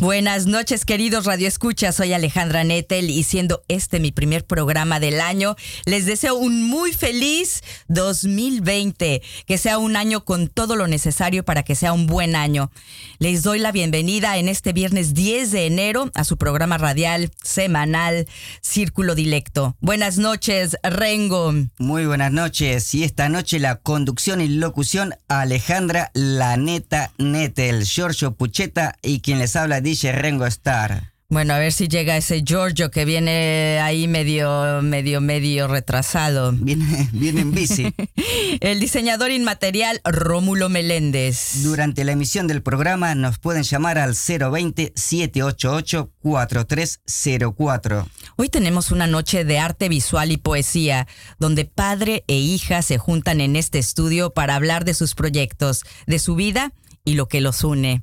Buenas noches, queridos radioescuchas. Soy Alejandra Nettel y siendo este mi primer programa del año, les deseo un muy feliz 2020, que sea un año con todo lo necesario para que sea un buen año. Les doy la bienvenida en este viernes 10 de enero a su programa radial semanal Círculo Dilecto. Buenas noches, Rengo. Muy buenas noches. Y esta noche la conducción y locución Alejandra Laneta Nettel, Giorgio Pucheta y quien les habla dice Rengo Star. Bueno, a ver si llega ese Giorgio que viene ahí medio, medio, medio retrasado. Viene, viene en bici. El diseñador inmaterial Rómulo Meléndez. Durante la emisión del programa nos pueden llamar al 020-788-4304. Hoy tenemos una noche de arte visual y poesía, donde padre e hija se juntan en este estudio para hablar de sus proyectos, de su vida y lo que los une.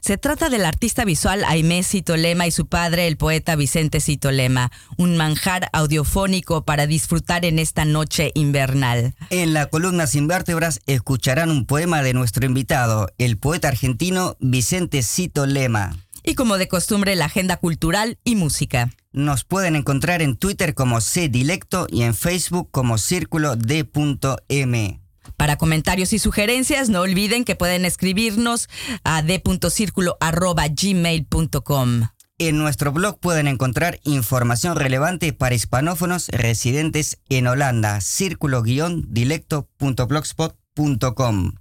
Se trata del artista visual Aimé Citolema y su padre, el poeta Vicente Citolema, un manjar audiofónico para disfrutar en esta noche invernal. En la columna Sin Vértebras escucharán un poema de nuestro invitado, el poeta argentino Vicente Citolema. Y como de costumbre, la agenda cultural y música. Nos pueden encontrar en Twitter como C Dilecto y en Facebook como Círculo D.M. Para comentarios y sugerencias, no olviden que pueden escribirnos a d.circulo.gmail.com. En nuestro blog pueden encontrar información relevante para hispanófonos residentes en Holanda, círculo-dilecto.blogspot.com.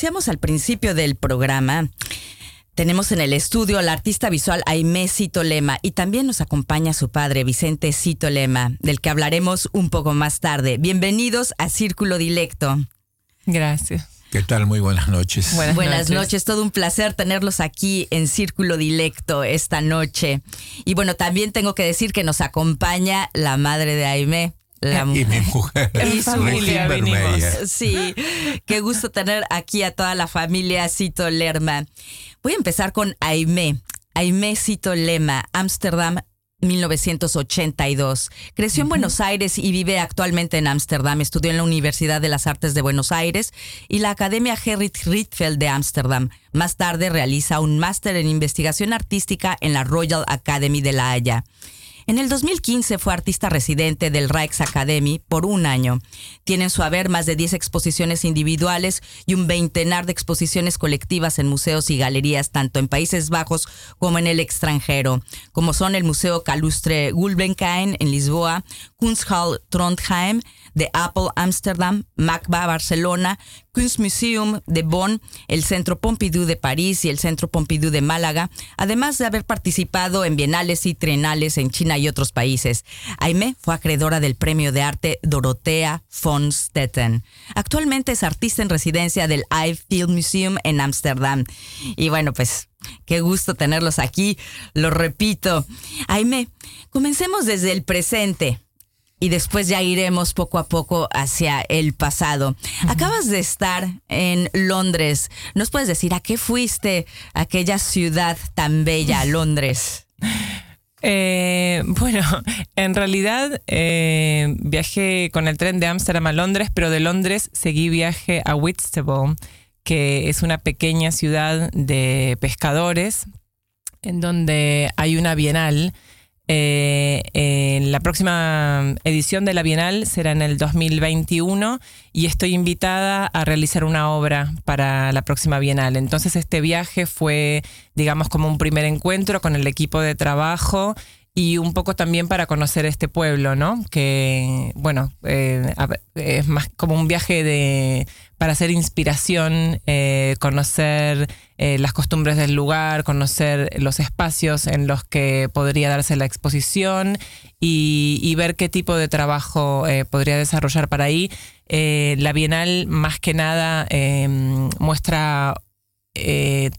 anunciamos al principio del programa, Tenemos en el estudio al artista visual Aimé Cito Lema y también nos acompaña su padre Vicente Cito Lema, del que hablaremos un poco más tarde. Bienvenidos a Círculo Dilecto. Gracias. ¿Qué tal? Muy buenas noches. Buenas, noches. todo un placer tenerlos aquí en Círculo Dilecto esta noche. Y bueno, también tengo que decir que nos acompaña la madre de Aimé, la y mi mujer. Y su familia venimos. Sí, qué gusto tener aquí a toda la familia Cito Lerma. Voy a empezar con Aimé. Aimé Cito Lema, Ámsterdam, 1982. Creció en Buenos Aires y vive actualmente en Ámsterdam. Estudió en la Universidad de las Artes de Buenos Aires y la Academia Gerrit Rietveld de Ámsterdam. Más tarde realiza un máster en investigación artística en la Royal Academy de La Haya. En el 2015 fue artista residente del Rijksacademie por un año. Tiene en su haber más de 10 exposiciones individuales y un veintenar de exposiciones colectivas en museos y galerías tanto en Países Bajos como en el extranjero, como son el Museo Calustre Gulbenkian en Lisboa, Kunsthal Trondheim, de Apple Amsterdam, MACBA Barcelona, Kunstmuseum de Bonn, el Centro Pompidou de París y el Centro Pompidou de Málaga, además de haber participado en bienales y trienales en China y otros países. Aime fue acreedora del Premio de Arte Dorothea von Stetten. Actualmente es artista en residencia del Film Museum en Ámsterdam. Y bueno, pues Qué gusto tenerlos aquí, lo repito. Aime, comencemos desde el presente y después ya iremos poco a poco hacia el pasado. Acabas de estar en Londres. ¿Nos puedes decir a qué fuiste aquella ciudad tan bella, Londres? Eh, bueno, en realidad eh, viajé con el tren de Ámsterdam a Londres, pero de Londres seguí viaje a Whitstable, que es una pequeña ciudad de pescadores, en donde hay una bienal eh, la próxima edición de la Bienal será en el 2021 y estoy invitada a realizar una obra para la próxima Bienal. Entonces este viaje fue, digamos, como un primer encuentro con el equipo de trabajo y un poco también para conocer este pueblo, ¿no? Que, bueno, eh, es más como un viaje de para hacer inspiración, eh, conocer eh, las costumbres del lugar, conocer los espacios en los que podría darse la exposición y, ver qué tipo de trabajo podría desarrollar para ahí. la Bienal, más que nada, muestra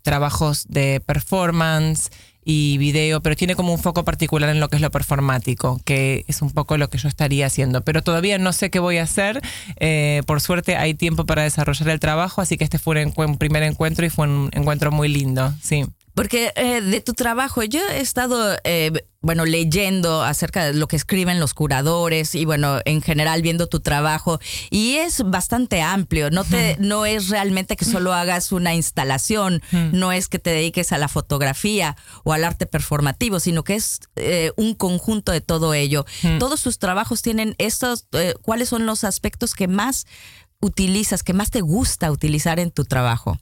trabajos de performance, y video, pero tiene como un foco particular en lo que es lo performático, que es un poco lo que yo estaría haciendo. Pero todavía no sé qué voy a hacer. Eh, por suerte hay tiempo para desarrollar el trabajo, así que este fue un, primer encuentro y fue un encuentro muy lindo, sí. Porque eh, de tu trabajo, yo he estado, eh, bueno, leyendo acerca de lo que escriben los curadores y, bueno, en general viendo tu trabajo y es bastante amplio. No, te, no es realmente que solo hagas una instalación, no es que te dediques a la fotografía o al arte performativo, sino que es eh, un conjunto de todo ello. Todos tus trabajos tienen estos, ¿cuáles son los aspectos que más utilizas, que más te gusta utilizar en tu trabajo?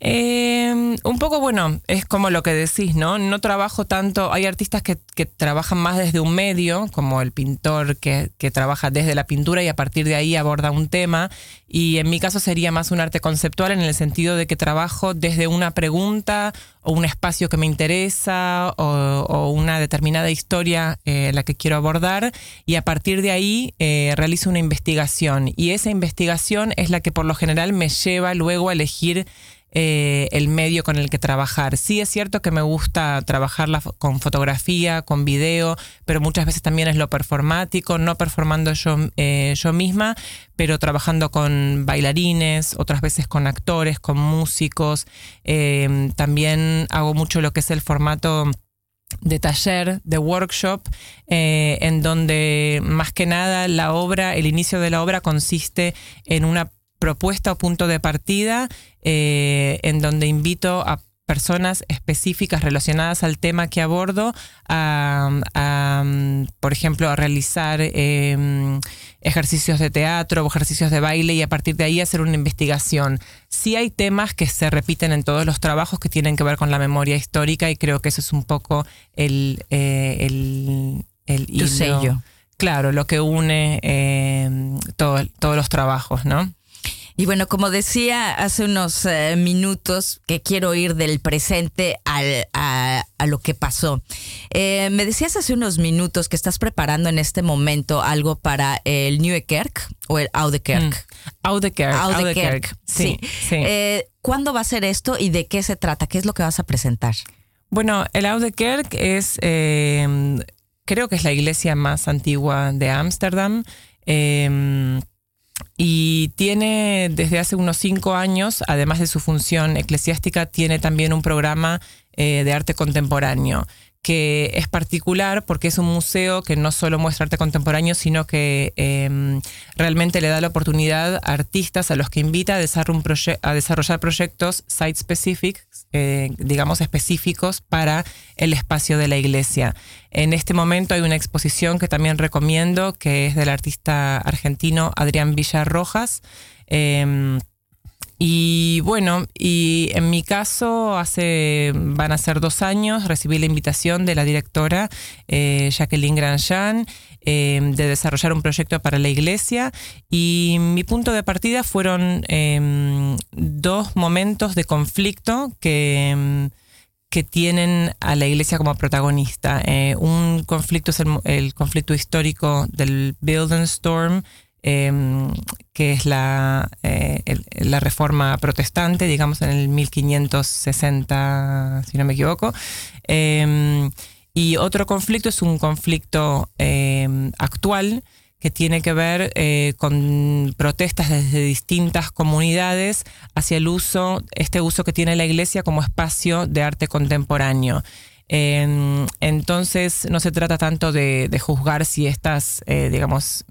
Eh, un poco, bueno, es como lo que decís, ¿no? No trabajo tanto, hay artistas que, trabajan más desde un medio, como el pintor que, trabaja desde la pintura y a partir de ahí aborda un tema, y en mi caso sería más un arte conceptual en el sentido de que trabajo desde una pregunta o un espacio que me interesa o, una determinada historia eh, la que quiero abordar. Y a partir de ahí eh, realizo una investigación. Y esa investigación es la que por lo general me lleva luego a elegir eh, el medio con el que trabajar. Sí es cierto que me gusta trabajar con fotografía, con video, pero muchas veces también es lo performático, no performando yo, eh, yo misma, pero trabajando con bailarines, otras veces con actores, con músicos. Eh, también hago mucho lo que es el formato de taller, de workshop, en donde más que nada la obra, el inicio de la obra consiste en una propuesta o punto de partida eh, en donde invito a personas específicas relacionadas al tema que abordo a, por ejemplo, a realizar em, ejercicios de teatro o ejercicios de baile y a partir de ahí hacer una investigación. Sí hay temas que se repiten en todos los trabajos que tienen que ver con la memoria histórica y creo que eso es un poco el, eh, el, el sello. Claro, lo que une em, todos los trabajos, ¿no? Y bueno, como decía hace unos eh, minutos, que quiero ir del presente al, a, lo que pasó. Eh, me decías hace unos minutos que estás preparando en este momento algo para el Nieuwe Kerk o el Oude Kerk. Mm. Oude Kerk. Oude Kerk. Sí. sí. Eh, ¿Cuándo va a ser esto y de qué se trata? ¿Qué es lo que vas a presentar? Bueno, el Oude Kerk es, creo que es la iglesia más antigua de Ámsterdam. Y tiene desde hace unos cinco años, además de su función eclesiástica, tiene también un programa eh, de arte contemporáneo que es particular porque es un museo que no solo muestra arte contemporáneo, sino que em, realmente le da la oportunidad a artistas a los que invita a desarrollar, proyectos site-specific, eh, digamos específicos para el espacio de la iglesia. En este momento hay una exposición que también recomiendo, que es del artista argentino Adrián Villarrojas. Em, y bueno, y en mi caso, hace, van a ser dos años, recibí la invitación de la directora eh, Jacqueline Grandjean eh, de desarrollar un proyecto para la iglesia y mi punto de partida fueron em, dos momentos de conflicto que em, que tienen a la iglesia como protagonista. Eh, un conflicto es el, conflicto histórico del Bildenstorm Em, que es la, eh, la reforma protestante, digamos en el 1560, si no me equivoco. Em, y otro conflicto es un conflicto em, actual que tiene que ver eh, con protestas desde distintas comunidades hacia el uso, este uso que tiene la iglesia como espacio de arte contemporáneo. entonces no se trata tanto de, juzgar si estas, eh, digamos,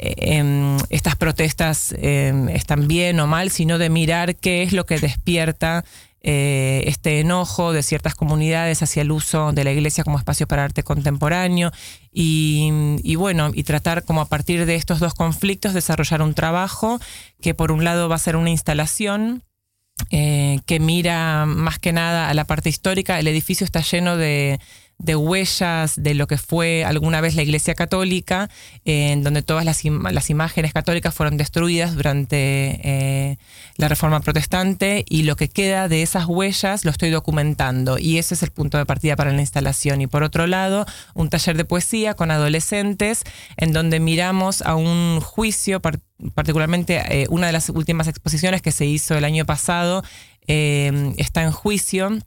Em, estas protestas em, están bien o mal, sino de mirar qué es lo que despierta eh, este enojo de ciertas comunidades hacia el uso de la iglesia como espacio para arte contemporáneo y, bueno, y tratar como a partir de estos dos conflictos desarrollar un trabajo que por un lado va a ser una instalación eh, que mira más que nada a la parte histórica. El edificio está lleno de, de huellas de lo que fue alguna vez la Iglesia Católica, en donde todas las, las, imágenes católicas fueron destruidas durante eh, la Reforma Protestante y lo que queda de esas huellas lo estoy documentando y ese es el punto de partida para la instalación. Y por otro lado, un taller de poesía con adolescentes en donde miramos a un juicio, particularmente eh, una de las últimas exposiciones que se hizo el año pasado, eh, está en juicio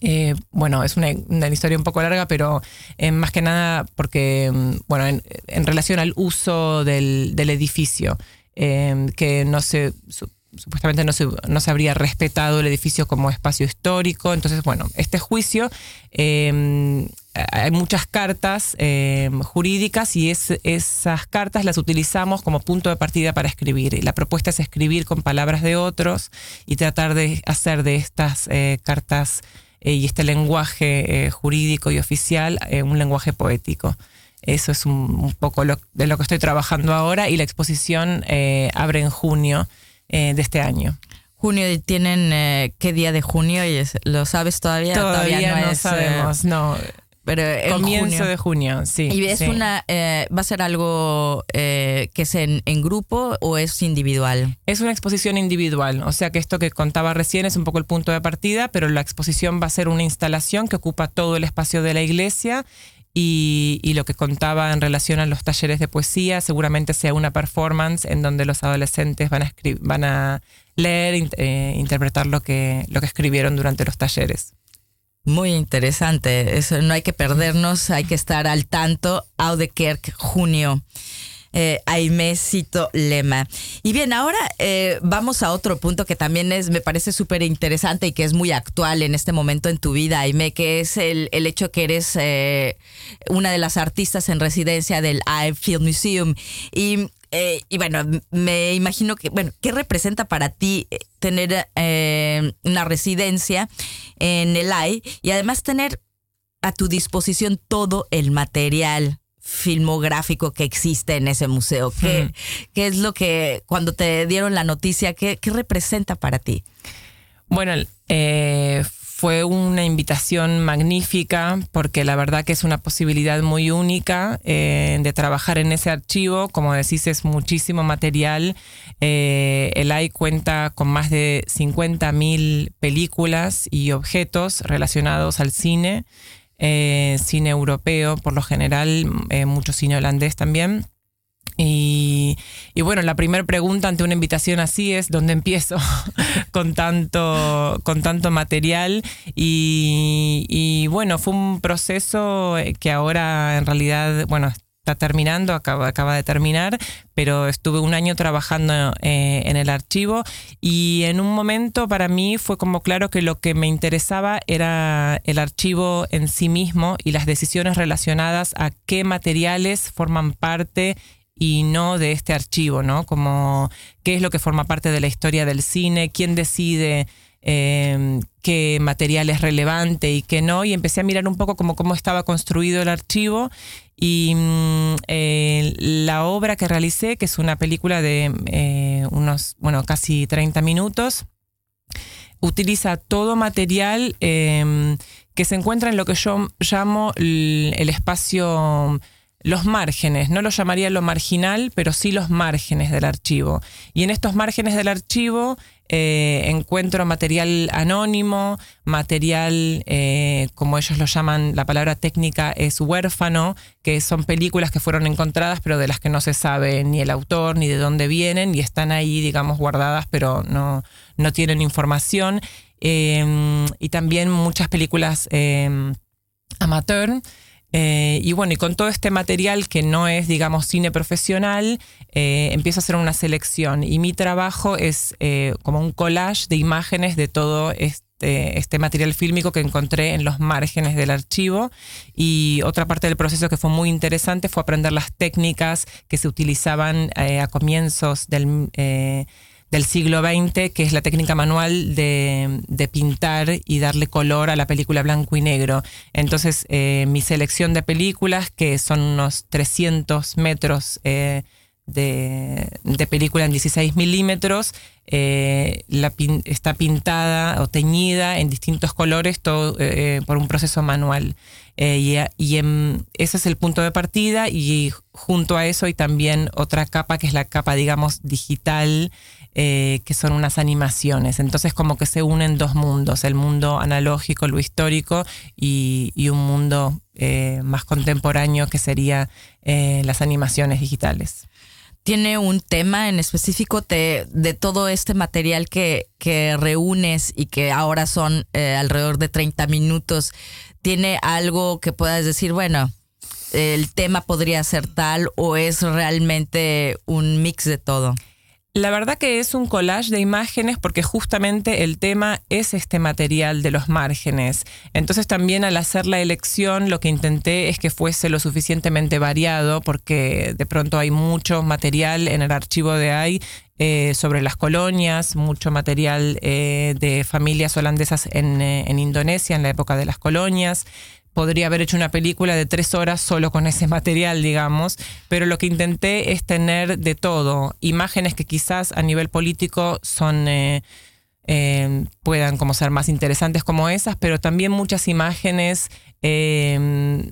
eh, bueno, es una, historia un poco larga, pero eh, más que nada porque, mm, bueno, en, relación al uso del, edificio, eh, que no se, supuestamente no se, no se habría respetado el edificio como espacio histórico. Entonces, bueno, este juicio, hay muchas cartas jurídicas y esas cartas las utilizamos como punto de partida para escribir. La propuesta es escribir con palabras de otros y tratar de hacer de estas cartas eh, y este lenguaje eh, jurídico y oficial, eh, un lenguaje poético. Eso es un, poco de lo que estoy trabajando ahora y la exposición abre en junio de este año. Junio, ¿tienen qué día de junio? ¿Lo sabes todavía? Todavía, no, sabemos, no. Pero Comienzo de junio, sí. ¿Y es una, eh, va a ser algo eh, que es en, grupo o es individual? Es una exposición individual, o sea que esto que contaba recién es un poco el punto de partida, pero la exposición va a ser una instalación que ocupa todo el espacio de la iglesia y, lo que contaba en relación a los talleres de poesía, seguramente sea una performance en donde los adolescentes van a, van a leer, e interpretar lo que, lo que escribieron durante los talleres. Muy interesante. Eso no hay que perdernos, hay que estar al tanto. Audekerk, junio. Eh, Aimecito Lema. Y bien, ahora eh, vamos a otro punto que también es, me parece súper interesante y que es muy actual en este momento en tu vida, Aime, que es el, el hecho que eres eh, una de las artistas en residencia del I Film Museum. Y eh, y bueno, me imagino que, bueno, ¿qué representa para ti eh, tener eh, una residencia en el AI y además tener a tu disposición todo el material filmográfico que existe en ese museo? ¿Qué, ¿qué es lo que, cuando te dieron la noticia, qué, qué representa para ti? Bueno, fue una invitación magnífica porque la verdad que es una posibilidad muy única eh, de trabajar en ese archivo. Como decís, es muchísimo material. Eh, el AI cuenta con más de 50.000 películas y objetos relacionados al cine, eh, cine europeo por lo general, mucho cine holandés también. Y, bueno, la primera pregunta ante una invitación así es ¿dónde empiezo con, tanto, con tanto material? Y, bueno, fue un proceso que ahora en realidad, bueno, está terminando, acaba, acaba de terminar, pero estuve un año trabajando eh, en el archivo y en un momento para mí fue como claro que lo que me interesaba era el archivo en sí mismo y las decisiones relacionadas a qué materiales forman parte y no de este archivo, ¿no? Como qué es lo que forma parte de la historia del cine, quién decide em, qué material es relevante y qué no, y empecé a mirar un poco como cómo estaba construido el archivo y mm, eh, la obra que realicé, que es una película de eh, unos, bueno, casi 30 minutos, utiliza todo material em, que se encuentra en lo que yo llamo el espacio los márgenes, no lo llamaría lo marginal, pero sí los márgenes del archivo. Y en estos márgenes del archivo eh, encuentro material anónimo, material, eh, como ellos lo llaman, la palabra técnica es huérfano, que son películas que fueron encontradas, pero de las que no se sabe ni el autor ni de dónde vienen, y están ahí, digamos, guardadas, pero no, no tienen información. Eh, y también muchas películas amateur eh, y bueno, y con todo este material que no es, digamos, cine profesional, eh, empiezo a hacer una selección. Y mi trabajo es eh, como un collage de imágenes de todo este, este, material fílmico que encontré en los márgenes del archivo. Y otra parte del proceso que fue muy interesante fue aprender las técnicas que se utilizaban a comienzos del del siglo XX, que es la técnica manual de, pintar y darle color a la película blanco y negro. Entonces, eh, mi selección de películas, que son unos 300 metros eh, de, película en 16 milímetros, eh, está pintada o teñida en distintos colores todo, por un proceso manual. y, ese es el punto de partida y junto a eso hay también otra capa que es la capa, digamos, digital eh, que son unas animaciones. Entonces como que se unen dos mundos, el mundo analógico, lo histórico, y, un mundo eh, más contemporáneo que sería eh, las animaciones digitales. ¿Tiene un tema en específico de, todo este material que, que, reúnes y que ahora son alrededor de 30 minutos? ¿Tiene algo que puedas decir, bueno, el tema podría ser tal o es realmente un mix de todo? La verdad que es un collage de imágenes porque justamente el tema es este material de los márgenes. Entonces también al hacer la elección lo que intenté es que fuese lo suficientemente variado porque de pronto hay mucho material en el archivo de AI eh, sobre las colonias, mucho material eh, de familias holandesas en, eh, en Indonesia en la época de las colonias, podría haber hecho una película de tres horas solo con ese material, digamos, pero lo que intenté es tener de todo, imágenes que quizás a nivel político son... Eh, eh, puedan como ser más interesantes como esas, pero también muchas imágenes eh,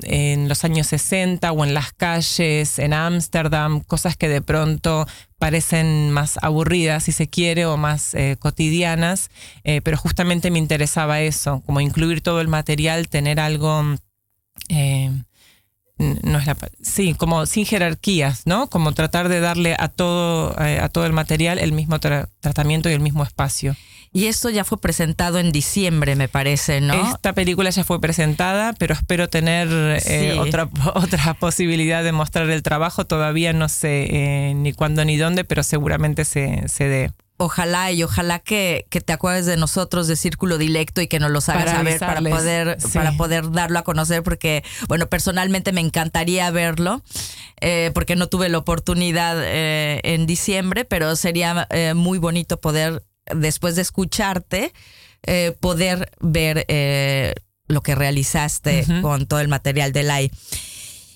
en los años 60 o en las calles, en Ámsterdam, cosas que de pronto parecen más aburridas, si se quiere, o más cotidianas, pero justamente me interesaba eso, como incluir todo el material, tener algo no es la, sí, como sin jerarquías, ¿no? Como tratar de darle a todo, eh, a todo el material el mismo tratamiento y el mismo espacio. Y esto ya fue presentado en diciembre, me parece, ¿no? Esta película ya fue presentada, pero espero tener eh, otra, otra posibilidad de mostrar el trabajo. Todavía no sé eh, ni cuándo ni dónde, pero seguramente se, se dé ojalá y ojalá que, te acuerdes de nosotros de Círculo Dilecto y que nos los hagas saber para poder, para poder darlo a conocer, porque, bueno, personalmente me encantaría verlo, eh, porque no tuve la oportunidad eh, en diciembre, pero sería eh, muy bonito poder, después de escucharte, poder ver lo que realizaste con todo el material de LAI.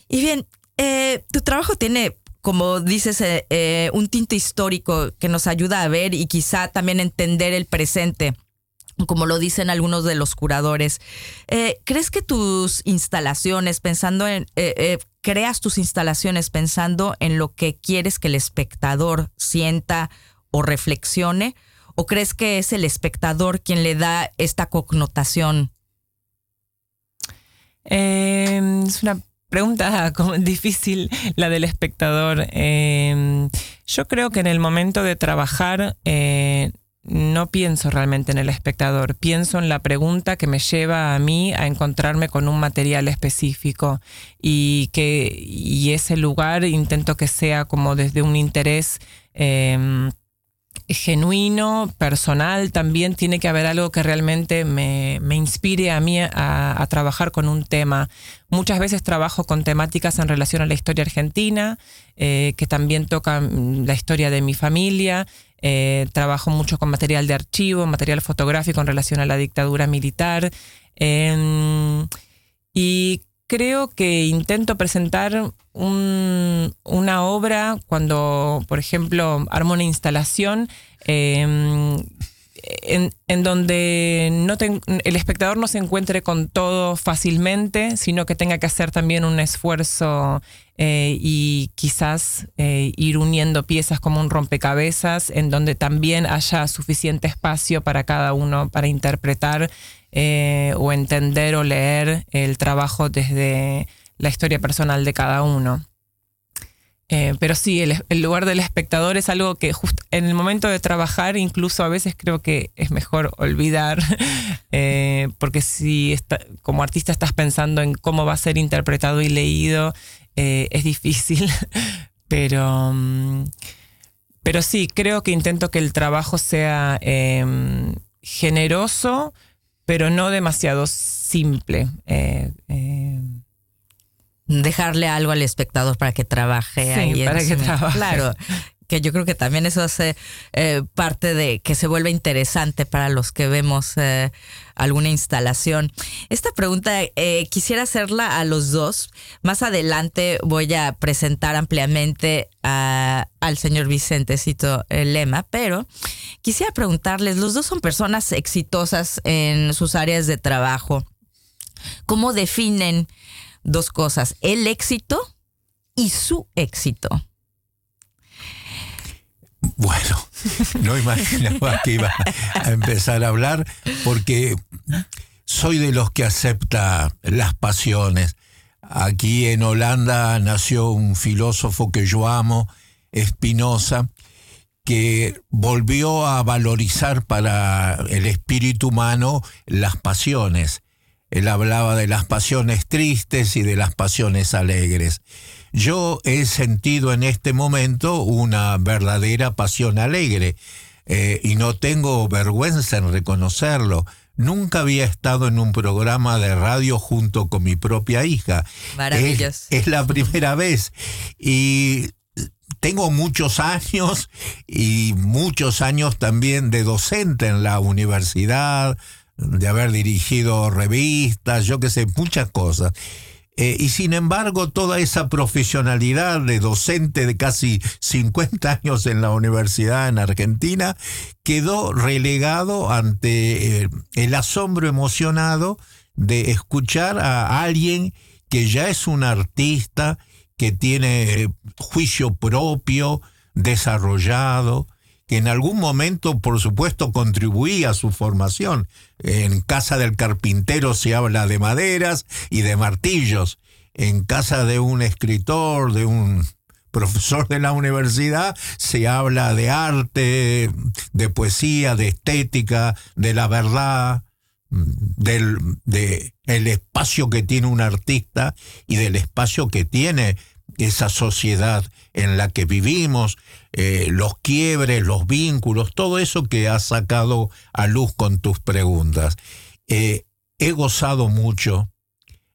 Y bien, tu trabajo tiene como dices, eh, eh, un tinte histórico que nos ayuda a ver y quizá también entender el presente. como lo dicen algunos de los curadores. Eh, ¿Crees que tus instalaciones, pensando en, creas tus instalaciones pensando en lo que quieres que el espectador sienta o reflexione? ¿O crees que es el espectador quien le da esta connotación? Em, es una pregunta difícil la del espectador. Em, yo creo que en el momento de trabajar no pienso realmente en el espectador, pienso en la pregunta que me lleva a mí a encontrarme con un material específico y que y ese lugar intento que sea como desde un interés em, genuino, personal, también tiene que haber algo que realmente me, inspire a mí a, trabajar con un tema. Muchas veces trabajo con temáticas en relación a la historia argentina, eh, que también tocan la historia de mi familia, eh, trabajo mucho con material de archivo, material fotográfico en relación a la dictadura militar. Em, y creo que intento presentar una obra cuando, por ejemplo, armo una instalación em, en, donde no el espectador no se encuentre con todo fácilmente, sino que tenga que hacer también un esfuerzo eh, y quizás eh, ir uniendo piezas como un rompecabezas, en donde también haya suficiente espacio para cada uno para interpretar eh, o entender o leer el trabajo desde la historia personal de cada uno. Eh, pero sí, el, lugar del espectador es algo que en el momento de trabajar, incluso a veces creo que es mejor olvidar, eh, porque si como artista estás pensando en cómo va a ser interpretado y leído, es difícil. pero, mm, pero sí, creo que intento que el trabajo sea em, generoso, pero no demasiado simple dejarle algo al espectador para que trabaje ahí. Para que trabaje. Claro, que yo creo que también eso hace eh, parte de que se vuelva interesante para los que vemos eh, alguna instalación. Esta pregunta eh, quisiera hacerla a los dos. Más adelante voy a presentar ampliamente al señor Vicentecito Lema, pero quisiera preguntarles, los dos son personas exitosas en sus áreas de trabajo. ¿Cómo definen dos cosas, el éxito y su éxito. Bueno, no imaginaba que iba a empezar a hablar porque soy de los que acepta las pasiones. Aquí en Holanda nació un filósofo que yo amo, Spinoza, que volvió a valorizar para el espíritu humano las pasiones. Él hablaba de las pasiones tristes y de las pasiones alegres. Yo he sentido en este momento una verdadera pasión alegre eh, y no tengo vergüenza en reconocerlo. Nunca había estado en un programa de radio junto con mi propia hija. Maravilloso. Es, es la primera vez. Y tengo muchos años y muchos años también de docente en la universidad, de haber dirigido revistas, yo qué sé, muchas cosas. Eh, y sin embargo, toda esa profesionalidad de docente de casi 50 años en la universidad en Argentina quedó relegado ante eh, el asombro emocionado de escuchar a alguien que ya es un artista, que tiene juicio propio, desarrollado, que en algún momento, por supuesto, contribuía a su formación. En casa del carpintero se habla de maderas y de martillos. En casa de un escritor, de un profesor de la universidad, se habla de arte, de poesía, de estética, de la verdad, del de el espacio que tiene un artista y del espacio que tiene esa sociedad en la que vivimos, eh, los quiebres, los vínculos, todo eso que has sacado a luz con tus preguntas. Eh, he gozado mucho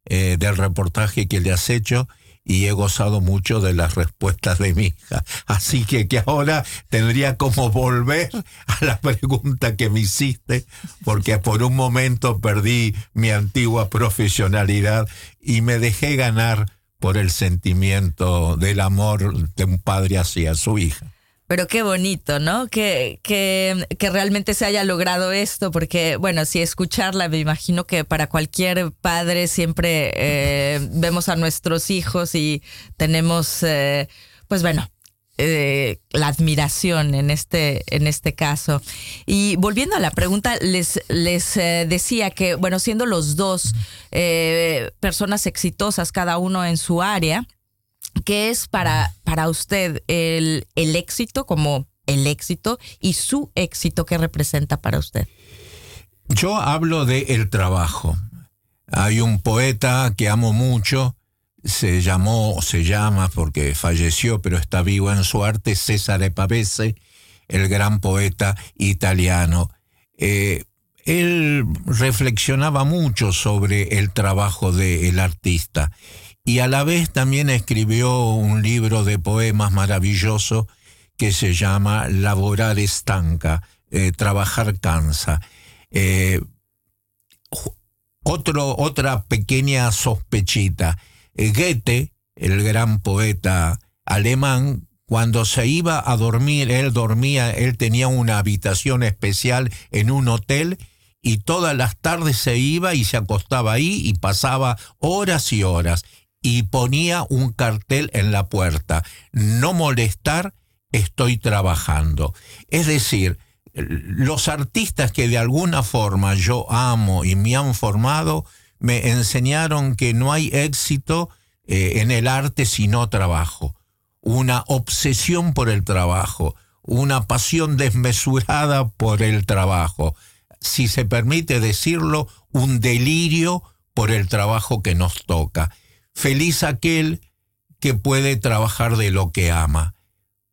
eh, del reportaje que le has hecho y he gozado mucho de las respuestas de mi hija. Así que, que ahora tendría como volver a la pregunta que me hiciste, porque por un momento perdí mi antigua profesionalidad y me dejé ganar por el sentimiento del amor de un padre hacia su hija. Pero qué bonito, ¿no? Que, que, que, realmente se haya logrado esto, porque, bueno, si escucharla, me imagino que para cualquier padre siempre eh, vemos a nuestros hijos y tenemos, eh, pues bueno, eh, la admiración en este, en este caso. Y volviendo a la pregunta, les, les decía que, bueno, siendo los dos personas exitosas, cada uno en su área, ¿Qué es para, para usted el, el éxito como el éxito y su éxito que representa para usted? Yo hablo de el trabajo. Hay un poeta que amo mucho, se llamó, se llama porque falleció, pero está vivo en su arte, César Pavese, el gran poeta italiano. Eh, él reflexionaba mucho sobre el trabajo del artista y a la vez también escribió un libro de poemas maravilloso que se llama Laborar estanca, eh, trabajar cansa. Eh, otro, otra pequeña sospechita. Eh, Goethe, el gran poeta alemán, cuando se iba a dormir, él dormía, él tenía una habitación especial en un hotel y todas las tardes se iba y se acostaba ahí y pasaba horas y horas y ponía un cartel en la puerta, no molestar, estoy trabajando. Es decir, los artistas que de alguna forma yo amo y me han formado, me enseñaron que no hay éxito eh, en el arte si no trabajo. Una obsesión por el trabajo, una pasión desmesurada por el trabajo. Si se permite decirlo, un delirio por el trabajo que nos toca. Feliz aquel que puede trabajar de lo que ama,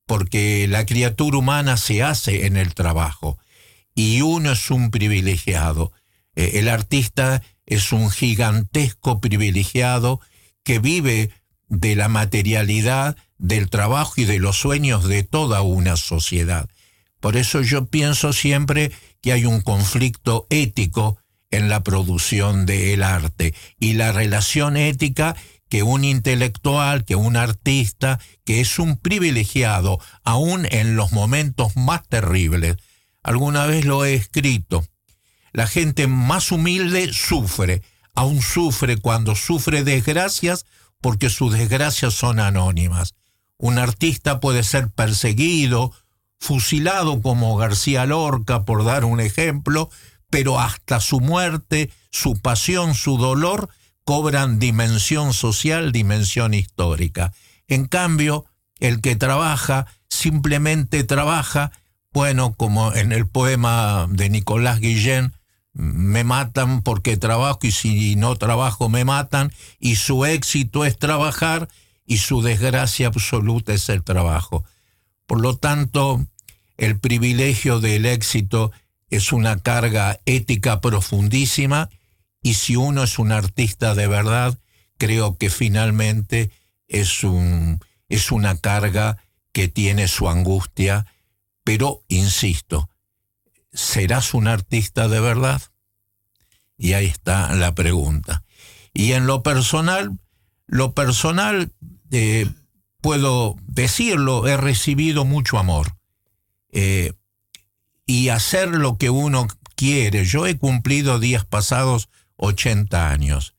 porque la criatura humana se hace en el trabajo y uno es un privilegiado. Eh, el artista es un gigantesco privilegiado que vive de la materialidad, del trabajo y de los sueños de toda una sociedad. Por eso yo pienso siempre que hay un conflicto ético en la producción del arte y la relación ética que un intelectual, que un artista, que es un privilegiado, aún en los momentos más terribles. Alguna vez lo he escrito. La gente más humilde sufre, aún sufre cuando sufre desgracias porque sus desgracias son anónimas. Un artista puede ser perseguido, fusilado como García Lorca, por dar un ejemplo, pero hasta su muerte, su pasión, su dolor, cobran dimensión social, dimensión histórica. En cambio, el que trabaja simplemente trabaja, bueno, como en el poema de Nicolás Guillén, me matan porque trabajo y si no trabajo me matan, y su éxito es trabajar y su desgracia absoluta es el trabajo. Por lo tanto, el privilegio del éxito es una carga ética profundísima. Y si uno es un artista de verdad, creo que finalmente es, un, es una carga que tiene su angustia, pero insisto, ¿serás un artista de verdad? Y ahí está la pregunta. Y en lo personal, lo personal, eh, puedo decirlo, he recibido mucho amor. Eh, y hacer lo que uno quiere. Yo he cumplido días pasados 80 años.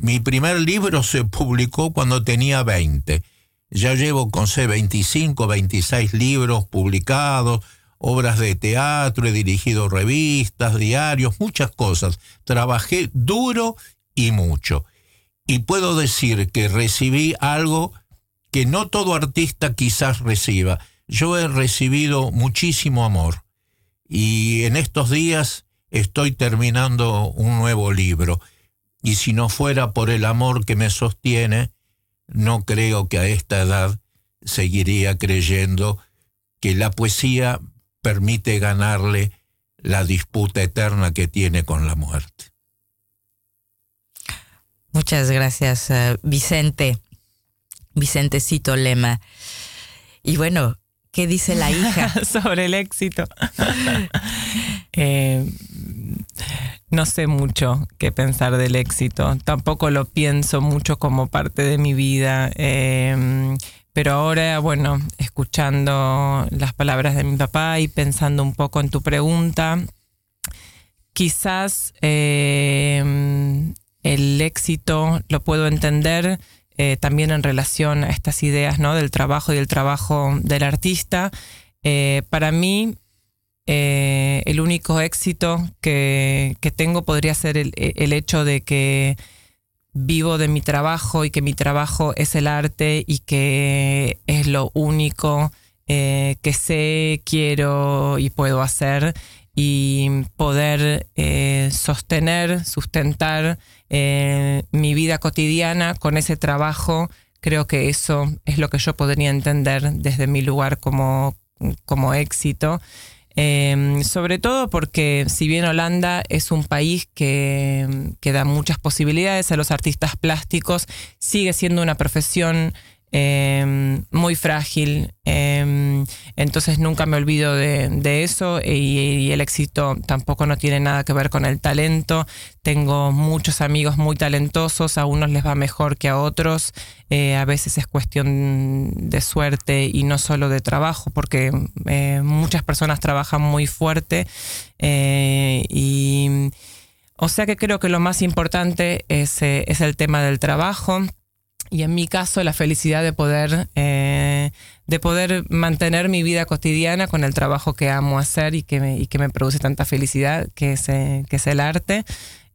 mi primer libro se publicó cuando tenía 20. Ya llevo con C 25, 26 libros publicados, obras de teatro, he dirigido revistas, diarios, muchas cosas. Trabajé duro y mucho. Y puedo decir que recibí algo que no todo artista quizás reciba. Yo he recibido muchísimo amor. Y en estos días estoy terminando un nuevo libro y si no fuera por el amor que me sostiene, no creo que a esta edad seguiría creyendo que la poesía permite ganarle la disputa eterna que tiene con la muerte. Muchas gracias, eh, Vicente. Vicentecito Lema. Y bueno, ¿qué dice la hija? Sobre el éxito. Eh, no sé mucho qué pensar del éxito. Tampoco lo pienso mucho como parte de mi vida. Eh, pero ahora, bueno, escuchando las palabras de mi papá y pensando un poco en tu pregunta, quizás eh, el éxito lo puedo entender eh, también en relación a estas ideas ¿no? del trabajo y del trabajo del artista. Eh, para mí, el único éxito que, tengo podría ser el, hecho de que vivo de mi trabajo y que mi trabajo es el arte y que es lo único que sé, quiero y puedo hacer y poder sostener, sustentar eh, mi vida cotidiana con ese trabajo, creo que eso es lo que yo podría entender desde mi lugar como, como éxito. Em, sobre todo porque si bien Holanda es un país que, que, da muchas posibilidades a los artistas plásticos, sigue siendo una profesión Em, muy frágil. Em, entonces nunca me olvido de, eso y, el éxito tampoco no tiene nada que ver con el talento. Tengo muchos amigos muy talentosos, a unos les va mejor que a otros. Eh, a veces es cuestión de suerte y no solo de trabajo, porque eh, muchas personas trabajan muy fuerte eh, y... O sea que creo que lo más importante es, es el tema del trabajo y en mi caso la felicidad de poder, eh, de poder mantener mi vida cotidiana con el trabajo que amo hacer y que me, y que me produce tanta felicidad, que es, eh, que es el arte.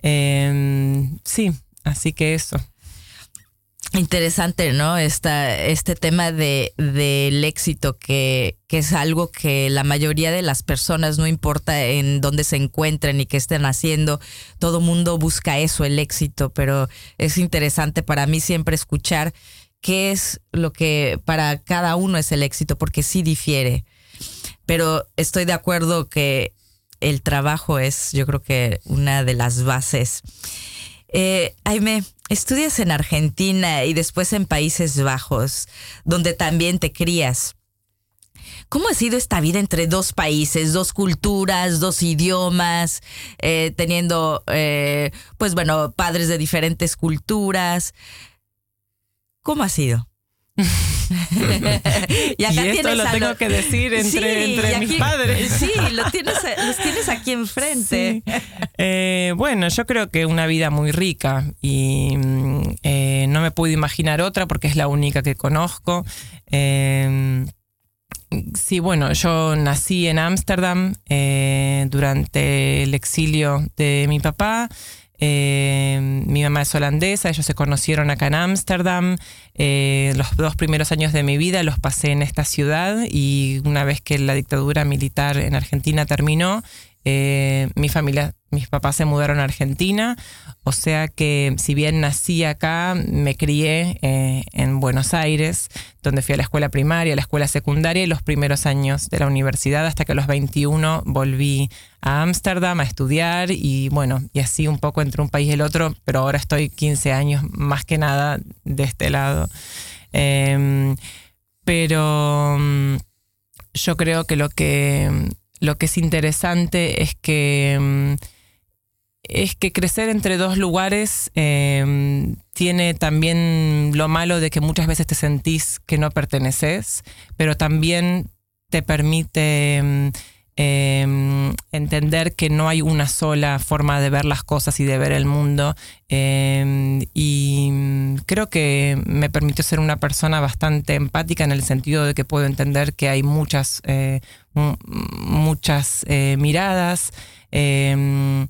Em, sí, así que eso. Interesante, ¿no? Esta, este tema de, del éxito, que, que, es algo que la mayoría de las personas, no importa en dónde se encuentren y qué estén haciendo, todo mundo busca eso, el éxito, pero es interesante para mí siempre escuchar qué es lo que para cada uno es el éxito, porque sí difiere. Pero estoy de acuerdo que el trabajo es, yo creo que, una de las bases. Eh, Aime, estudias en Argentina y después en Países Bajos, donde también te crías. ¿Cómo ha sido esta vida entre dos países, dos culturas, dos idiomas, eh, teniendo, eh, pues bueno, padres de diferentes culturas? ¿Cómo ha sido? y, esto lo tengo que decir entre, mis padres. Sí, lo tienes, los tienes aquí enfrente. Eh, bueno, yo creo que una vida muy rica y mm, eh, no me puedo imaginar otra porque es la única que conozco. Eh, sí, bueno, yo nací en Ámsterdam durante el exilio de mi papá. Eh, mi mamá es holandesa, ellos se conocieron acá en Ámsterdam. Eh, los dos primeros años de mi vida los pasé en esta ciudad y una vez que la dictadura militar en Argentina terminó, eh, mi familia, mis papás se mudaron a Argentina, o sea que si bien nací acá, me crié eh, en Buenos Aires, donde fui a la escuela primaria, a la escuela secundaria y los primeros años de la universidad, hasta que a los 21 volví a Ámsterdam a estudiar y bueno, y así un poco entre un país y el otro, pero ahora estoy 15 años más que nada de este lado. Em, pero mm, yo creo que lo que lo que es interesante es que, mm, es que crecer entre dos lugares em, tiene también lo malo de que muchas veces te sentís que no perteneces, pero también te permite em, entender que no hay una sola forma de ver las cosas y de ver el mundo. Em, y creo que me permitió ser una persona bastante empática en el sentido de que puedo entender que hay muchas, eh, muchas eh, miradas. Em,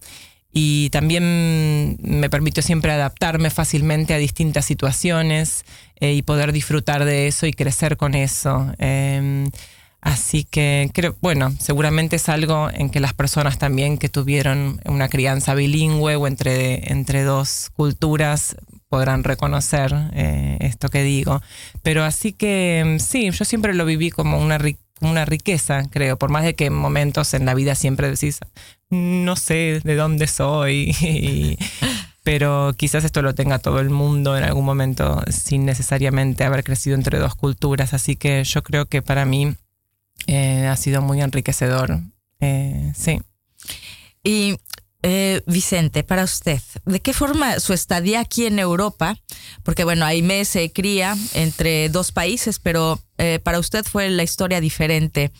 y también me permitió siempre adaptarme fácilmente a distintas situaciones eh, y poder disfrutar de eso y crecer con eso. Así que creo, bueno, seguramente es algo en que las personas también que tuvieron una crianza bilingüe o entre, entre dos culturas podrán reconocer eh, esto que digo. Pero así que sí, yo siempre lo viví como una, una riqueza, creo, por más de que en momentos en la vida siempre decís, no sé de dónde soy. pero quizás esto lo tenga todo el mundo en algún momento sin necesariamente haber crecido entre dos culturas. Así que yo creo que para mí eh, ha sido muy enriquecedor. Eh, sí. Y Eh, Vicente, para usted, ¿de qué forma su estadía aquí en Europa? Porque bueno, Aime se cría entre dos países, pero eh, para usted fue la historia diferente.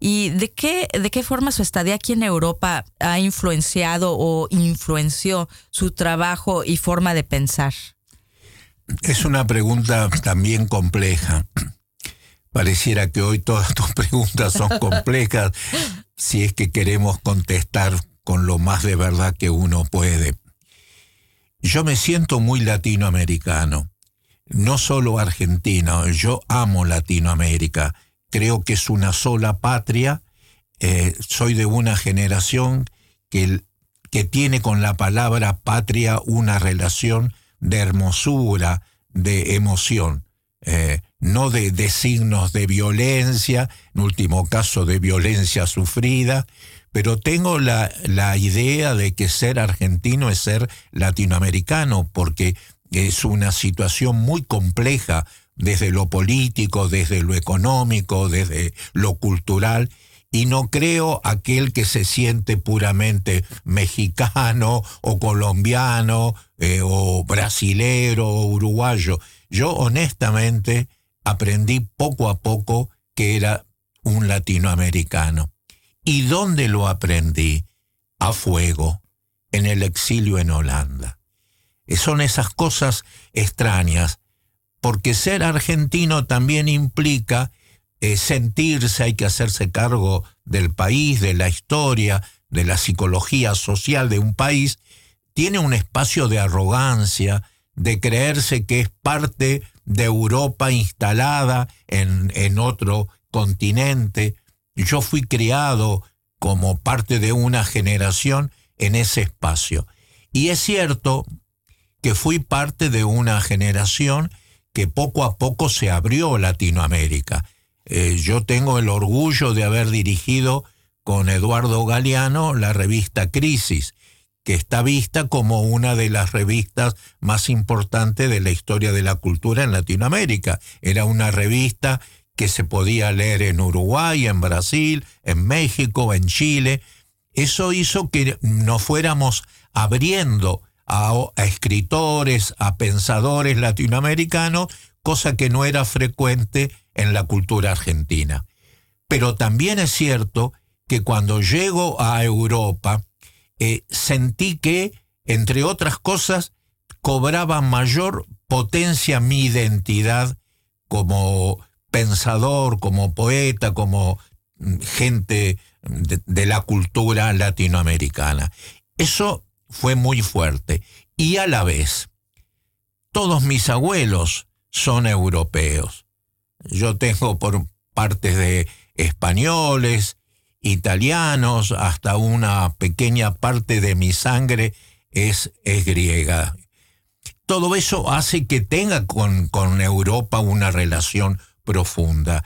¿Y de qué, de qué forma su estadía aquí en Europa ha influenciado o influenció su trabajo y forma de pensar? Es una pregunta también compleja. Pareciera que hoy todas tus preguntas son complejas si es que queremos contestar con lo más de verdad que uno puede. Yo me siento muy latinoamericano, no solo argentino, yo amo Latinoamérica, creo que es una sola patria, eh, soy de una generación que, que tiene con la palabra patria una relación de hermosura, de emoción, eh, no de, signos de violencia, en último caso de violencia sufrida, pero tengo la, la idea de que ser argentino es ser latinoamericano, porque es una situación muy compleja desde lo político, desde lo económico, desde lo cultural, y no creo aquel que se siente puramente mexicano o colombiano eh, o brasilero o uruguayo. Yo honestamente aprendí poco a poco que era un latinoamericano. ¿Y dónde lo aprendí? A fuego, en el exilio en Holanda. Son esas cosas extrañas, porque ser argentino también implica eh, sentirse, hay que hacerse cargo del país, de la historia, de la psicología social de un país, tiene un espacio de arrogancia, de creerse que es parte de Europa instalada en, en otro continente, yo fui criado como parte de una generación en ese espacio. Y es cierto que fui parte de una generación que poco a poco se abrió Latinoamérica. Eh, yo tengo el orgullo de haber dirigido con Eduardo Galeano la revista Crisis, que está vista como una de las revistas más importantes de la historia de la cultura en Latinoamérica. Era una revista que se podía leer en Uruguay, en Brasil, en México, en Chile. Eso hizo que nos fuéramos abriendo a, escritores, a pensadores latinoamericanos, cosa que no era frecuente en la cultura argentina. Pero también es cierto que cuando llego a Europa, eh, sentí que, entre otras cosas, cobraba mayor potencia mi identidad como pensador, como poeta, como mm, gente de, la cultura latinoamericana. Eso fue muy fuerte. Y a la vez, todos mis abuelos son europeos. Yo tengo por partes de españoles, italianos, hasta una pequeña parte de mi sangre es, es griega. Todo eso hace que tenga con, con Europa una relación profunda.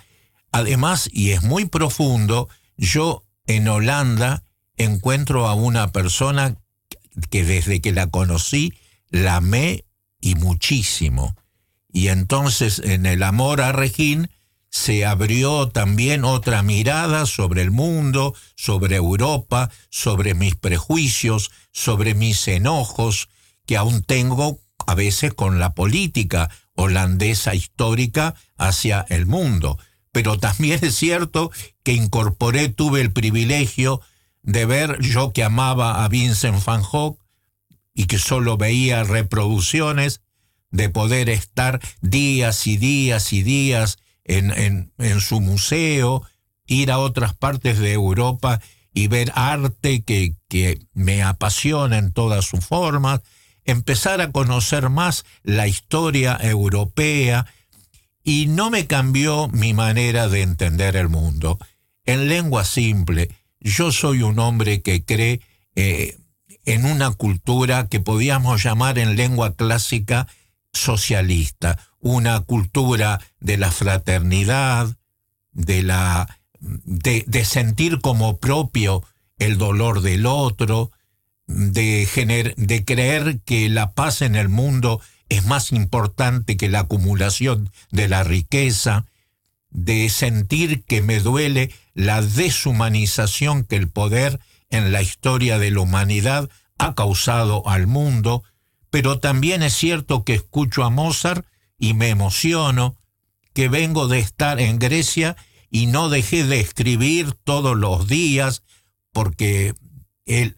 Además, y es muy profundo, yo en Holanda encuentro a una persona que desde que la conocí la amé y muchísimo. Y entonces en el amor a Regín se abrió también otra mirada sobre el mundo, sobre Europa, sobre mis prejuicios, sobre mis enojos, que aún tengo a veces con la política holandesa histórica hacia el mundo. Pero también es cierto que incorporé, tuve el privilegio de ver, yo que amaba a Vincent van Gogh y que solo veía reproducciones, de poder estar días y días y días en, en, su museo, ir a otras partes de Europa y ver arte que, que me apasiona en todas sus formas, empezar a conocer más la historia europea y no me cambió mi manera de entender el mundo. En lengua simple, yo soy un hombre que cree eh, en una cultura que podíamos llamar en lengua clásica socialista, una cultura de la fraternidad, de la de, sentir como propio el dolor del otro, de, de creer que la paz en el mundo es más importante que la acumulación de la riqueza, de sentir que me duele la deshumanización que el poder en la historia de la humanidad ha causado al mundo, pero también es cierto que escucho a Mozart y me emociono, que vengo de estar en Grecia y no dejé de escribir todos los días porque he,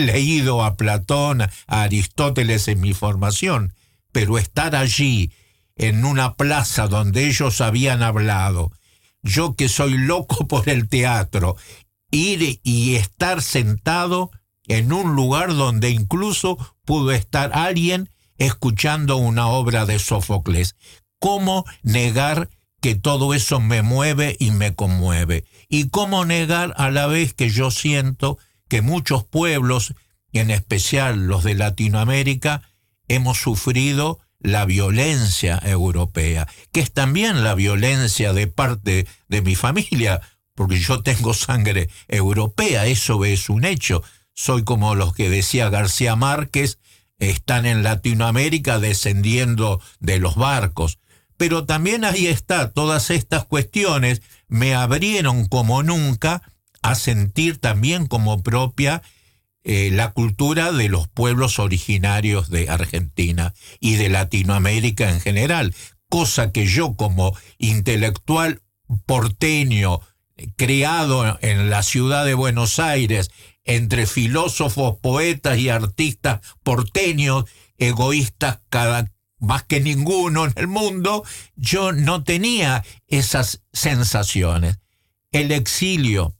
leído a Platón, a Aristóteles en mi formación, pero estar allí en una plaza donde ellos habían hablado, yo que soy loco por el teatro, ir y estar sentado en un lugar donde incluso pudo estar alguien escuchando una obra de Sófocles. ¿Cómo negar que todo eso me mueve y me conmueve? ¿Y cómo negar a la vez que yo siento que muchos pueblos, en especial los de Latinoamérica, hemos sufrido la violencia europea, que es también la violencia de parte de mi familia, porque yo tengo sangre europea, eso es un hecho. Soy como los que decía García Márquez, están en Latinoamérica descendiendo de los barcos. Pero también ahí está, todas estas cuestiones me abrieron como nunca a sentir también como propia eh, la cultura de los pueblos originarios de Argentina y de Latinoamérica en general, cosa que yo como intelectual porteño, criado en la ciudad de Buenos Aires, entre filósofos, poetas y artistas porteños, egoístas cada, más que ninguno en el mundo, yo no tenía esas sensaciones. El exilio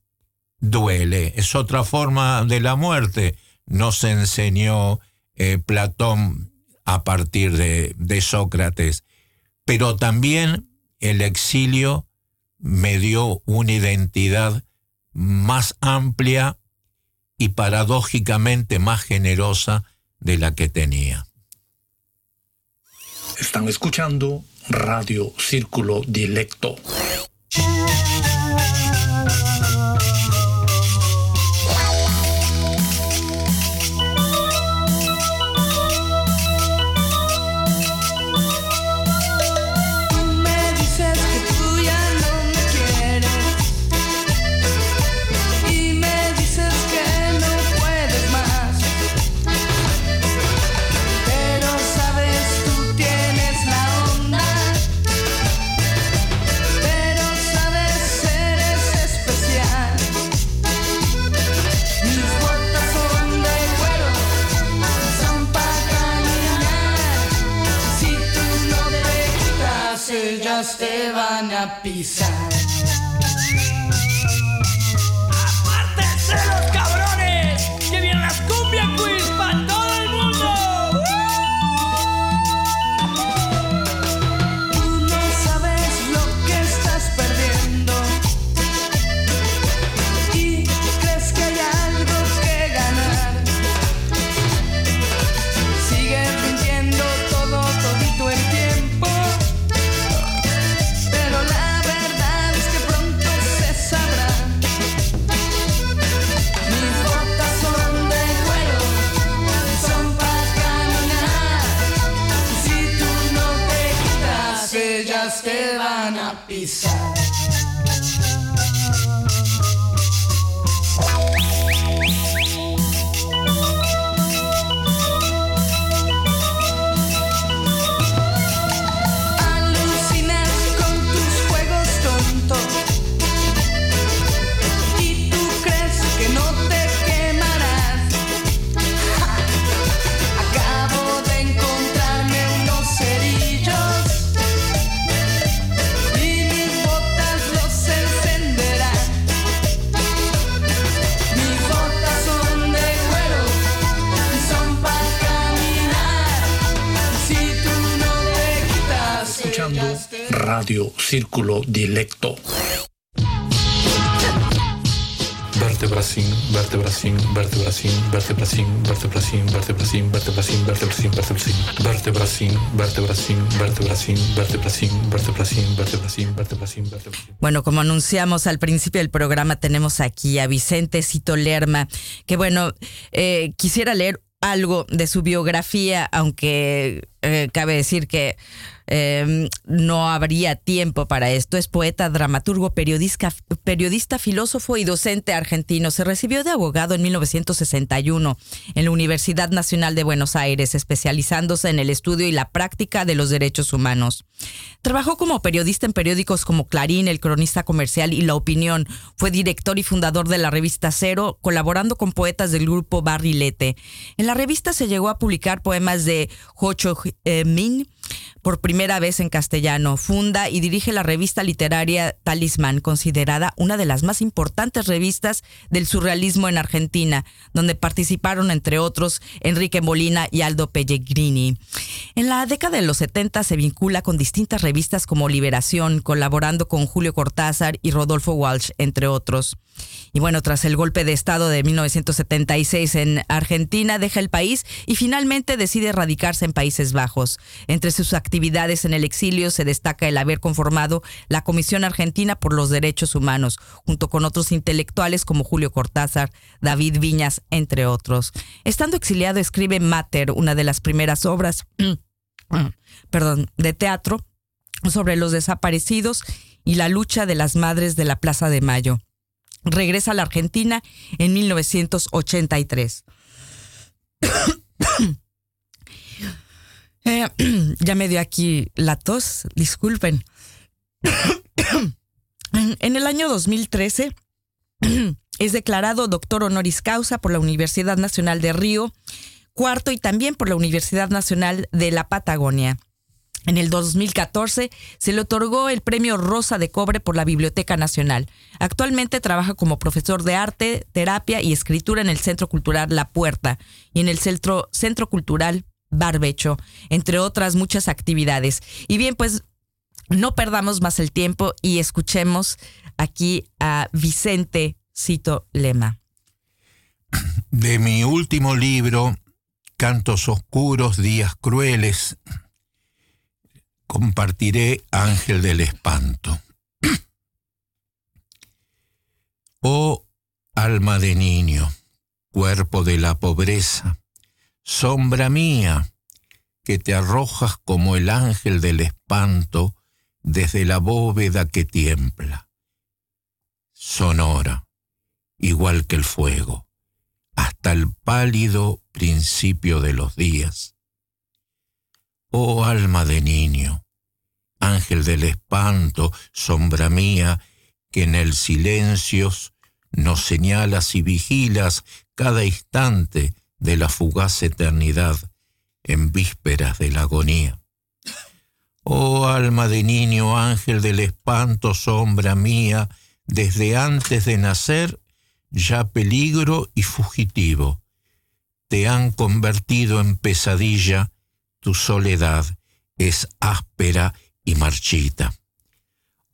duele, es otra forma de la muerte, nos enseñó eh, Platón a partir de, de Sócrates, pero también el exilio me dio una identidad más amplia y paradójicamente más generosa de la que tenía. Están escuchando Radio Círculo Dilecto. pisar. círculo dilecto. Bueno, como anunciamos al principio del programa, tenemos aquí a Vicente Cito Lerma, que bueno, quisiera leer algo de su biografía, aunque eh, cabe decir que eh, no habría tiempo para esto. Es poeta, dramaturgo, periodista, periodista, filósofo y docente argentino. Se recibió de abogado en 1961 en la Universidad Nacional de Buenos Aires, especializándose en el estudio y la práctica de los derechos humanos. Trabajó como periodista en periódicos como Clarín, El Cronista Comercial y La Opinión. Fue director y fundador de la revista Cero, colaborando con poetas del grupo Barrilete. En la revista se llegó a publicar poemas de Ho En min. Por primera vez en castellano. Funda y dirige la revista literaria Talismán, considerada una de las más importantes revistas del surrealismo en Argentina, donde participaron, entre otros, Enrique Molina y Aldo Pellegrini. En la década de los 70 se vincula con distintas revistas como Liberación, colaborando con Julio Cortázar y Rodolfo Walsh, entre otros. Y bueno, tras el golpe de Estado de 1976 en Argentina, deja el país y finalmente decide radicarse en Países Bajos. Entre sus actividades en el exilio se destaca el haber conformado la Comisión Argentina por los Derechos Humanos, junto con otros intelectuales como Julio Cortázar, David Viñas, entre otros. Estando exiliado, escribe Mater, una de las primeras obras perdón, de teatro sobre los desaparecidos y la lucha de las madres de la Plaza de Mayo. Regresa a la Argentina en 1983. Eh, ya me dio aquí la tos, disculpen. en el año 2013 es declarado doctor honoris causa por la Universidad Nacional de Río, cuarto y también por la Universidad Nacional de la Patagonia. En el 2014 se le otorgó el premio Rosa de Cobre por la Biblioteca Nacional. Actualmente trabaja como profesor de arte, terapia y escritura en el Centro Cultural La Puerta y en el Centro, Centro Cultural Barbecho, entre otras muchas actividades. Y bien, pues no perdamos más el tiempo y escuchemos aquí a Vicente Cito Lema. De mi último libro, Cantos Oscuros, Días Crueles, compartiré Ángel del Espanto. Oh alma de niño, cuerpo de la pobreza, sombra mía, que te arrojas como el ángel del espanto desde la bóveda que tiembla, sonora, igual que el fuego, hasta el pálido principio de los días. Oh alma de niño, ángel del espanto, sombra mía, que en el silencio nos señalas y vigilas cada instante de la fugaz eternidad en vísperas de la agonía. Oh alma de niño, ángel del espanto, sombra mía, desde antes de nacer, ya peligro y fugitivo, te han convertido en pesadilla, tu soledad es áspera y marchita.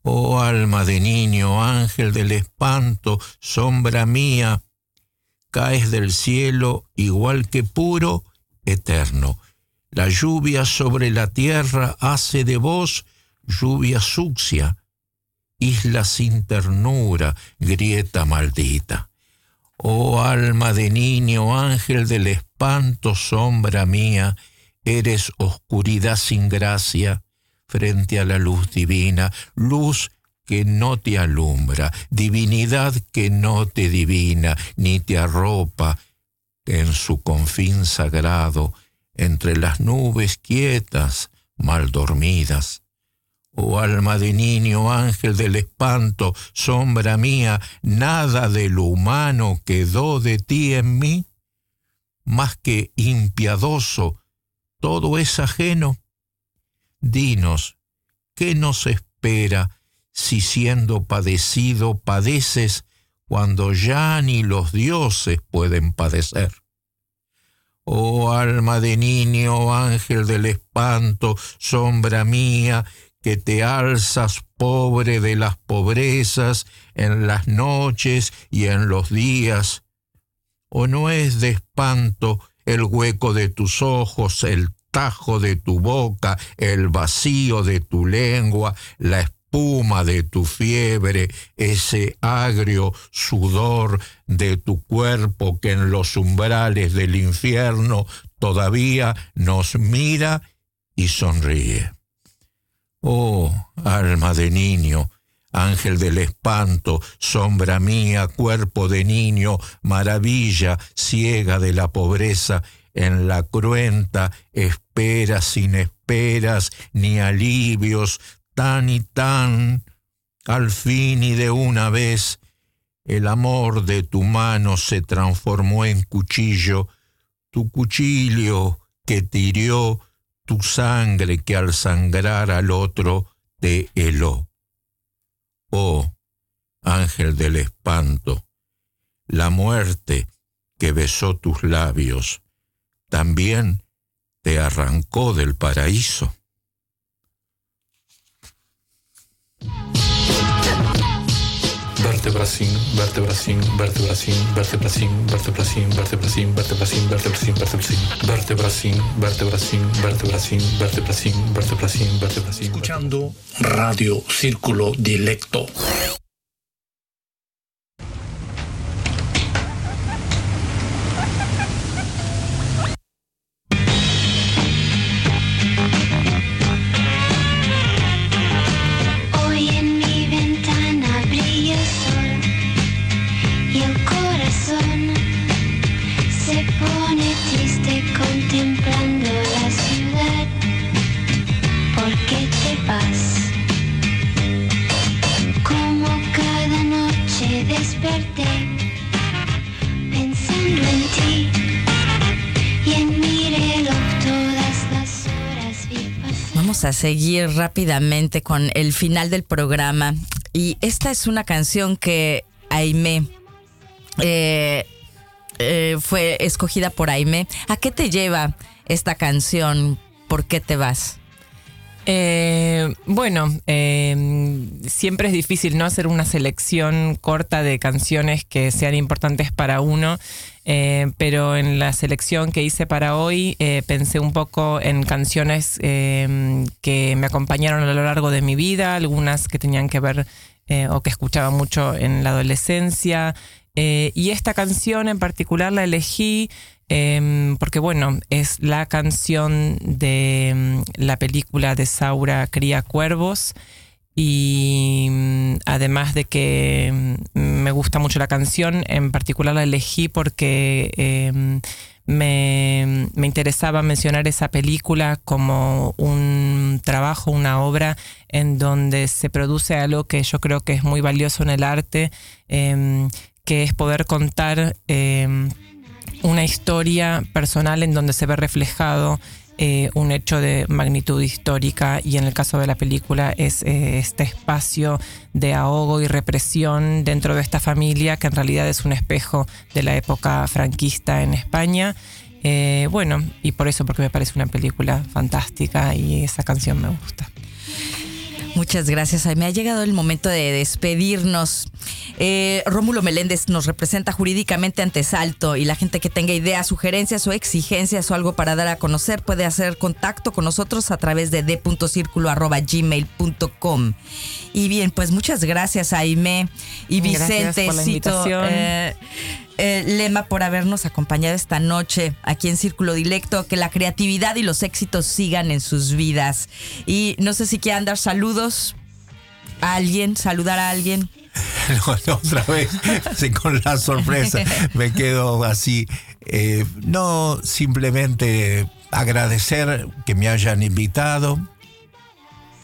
Oh alma de niño, ángel del espanto, sombra mía, caes del cielo igual que puro, eterno. La lluvia sobre la tierra hace de vos lluvia sucia, isla sin ternura, grieta maldita. Oh alma de niño, ángel del espanto, sombra mía, eres oscuridad sin gracia, frente a la luz divina, luz que no te alumbra, divinidad que no te divina, ni te arropa en su confín sagrado, entre las nubes quietas, mal dormidas. Oh alma de niño, ángel del espanto, sombra mía, nada de lo humano quedó de ti en mí, más que impiadoso, todo es ajeno Dinos, ¿qué nos espera si siendo padecido padeces cuando ya ni los dioses pueden padecer? Oh alma de niño, ángel del espanto, sombra mía, que te alzas pobre de las pobrezas en las noches y en los días. ¿O no es de espanto el hueco de tus ojos, el tajo de tu boca, el vacío de tu lengua, la de tu fiebre, ese agrio sudor de tu cuerpo que en los umbrales del infierno todavía nos mira y sonríe. Oh, alma de niño, ángel del espanto, sombra mía, cuerpo de niño, maravilla ciega de la pobreza, en la cruenta espera sin esperas ni alivios, tan y tan, al fin y de una vez, el amor de tu mano se transformó en cuchillo, tu cuchillo que tirió tu sangre que al sangrar al otro te heló. Oh, ángel del espanto, la muerte que besó tus labios, también te arrancó del paraíso. Vertebracin, vertebracin, vertebracin, vertebracin, vertebracin, vertebracin, vertebracin, vertebracin, vertebracin, vertebracin, vertebracin, vertebracin, vertebracin, vertebracin. Escuchando Radio Círculo Dilecto. A seguir rápidamente con el final del programa. Y esta es una canción que Aime eh, eh, fue escogida por Aime. ¿A qué te lleva esta canción? ¿Por qué te vas? Eh, bueno, siempre es difícil no hacer una selección corta de canciones que sean importantes para uno. Eh, pero en la selección que hice para hoy eh, pensé un poco en canciones eh, que me acompañaron a lo largo de mi vida, algunas que tenían que ver o que escuchaba mucho en la adolescencia. y esta canción en particular la elegí porque, bueno, es la canción de mm, la película de Saura Cría Cuervos y mm, además de que mm, me gusta mucho la canción, en particular la elegí porque em, me, interesaba mencionar esa película como un trabajo, una obra en donde se produce algo que yo creo que es muy valioso en el arte, em, que es poder contar em, una historia personal en donde se ve reflejado eh, un hecho de magnitud histórica y en el caso de la película es eh, este espacio de ahogo y represión dentro de esta familia que en realidad es un espejo de la época franquista en España. Eh, bueno, y por eso porque me parece una película fantástica y esa canción me gusta. Muchas gracias. Me ha llegado el momento de despedirnos. Eh, Rómulo Meléndez nos representa jurídicamente ante Salto y la gente que tenga ideas, sugerencias o exigencias o algo para dar a conocer puede hacer contacto con nosotros a través de d.circulo.gmail.com. Y bien, pues muchas gracias Aime y Vicente. Por la invitación. Eh, eh, Lema por habernos acompañado esta noche aquí en Círculo Dilecto. Que la creatividad y los éxitos sigan en sus vidas. Y no sé si quieran dar saludos a alguien, saludar a alguien. No, otra vez, con la sorpresa, me quedo así. Eh, no, simplemente agradecer que me hayan invitado,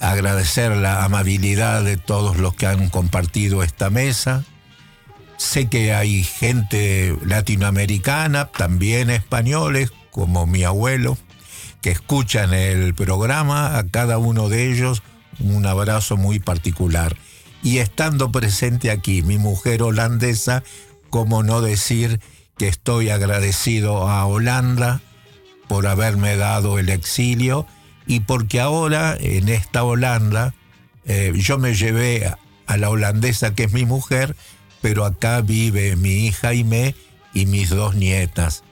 agradecer la amabilidad de todos los que han compartido esta mesa Sé que hay gente latinoamericana, también españoles, como mi abuelo, que escuchan el programa, a cada uno de ellos un abrazo muy particular. Y estando presente aquí, mi mujer holandesa, cómo no decir que estoy agradecido a Holanda por haberme dado el exilio y porque ahora en esta Holanda eh, yo me llevé a la holandesa que es mi mujer pero acá vive mi hija Aime y mis dos nietas,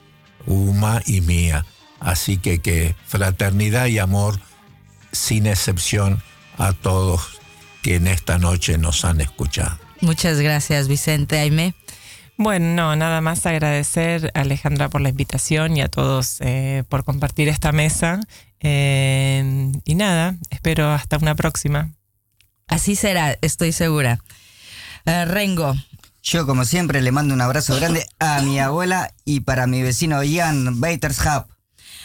Uma y Mía. Así que que fraternidad y amor sin excepción a todos que en esta noche nos han escuchado. Muchas gracias, Vicente Aime. Bueno, no, nada más agradecer a Alejandra por la invitación y a todos eh, por compartir esta mesa Eh, y nada, espero hasta una próxima. Así será, estoy segura. Eh, Rengo, Yo, como siempre, le mando un abrazo grande a mi abuela y para mi vecino Ian Batershap.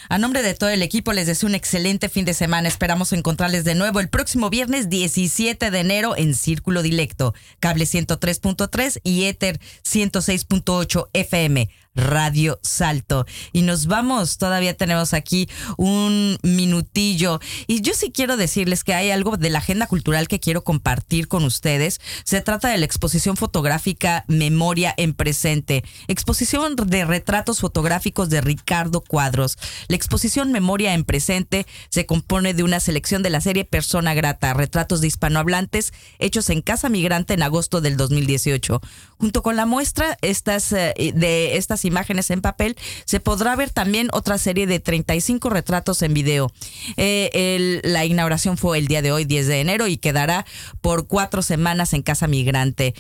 A nombre de todo el equipo les deseo un excelente fin de semana. Esperamos encontrarles de nuevo el próximo viernes 17 de enero en Círculo Dilecto, cable 103.3 y Ether 106.8 FM. Radio Salto. Y nos vamos, todavía tenemos aquí un minutillo. Y yo sí quiero decirles que hay algo de la agenda cultural que quiero compartir con ustedes. Se trata de la exposición fotográfica Memoria en Presente, exposición de retratos fotográficos de Ricardo Cuadros. La exposición Memoria en Presente se compone de una selección de la serie Persona Grata, retratos de hispanohablantes hechos en Casa Migrante en agosto del 2018. Junto con la muestra estas, eh, de imágenes en papel, se podrá ver también otra serie de 35 retratos en video. Eh, la inauguración fue el día de hoy, 10 de enero, y quedará por cuatro semanas en Casa Migrante.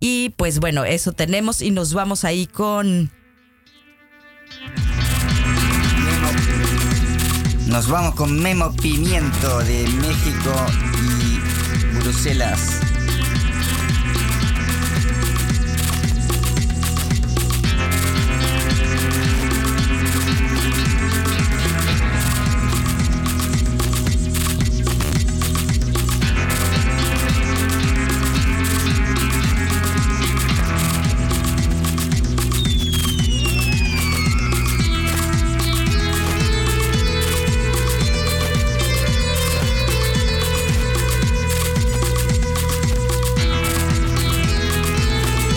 Y pues bueno, eso tenemos y nos vamos ahí con... Nos vamos con Memo Pimiento de México y Bruselas.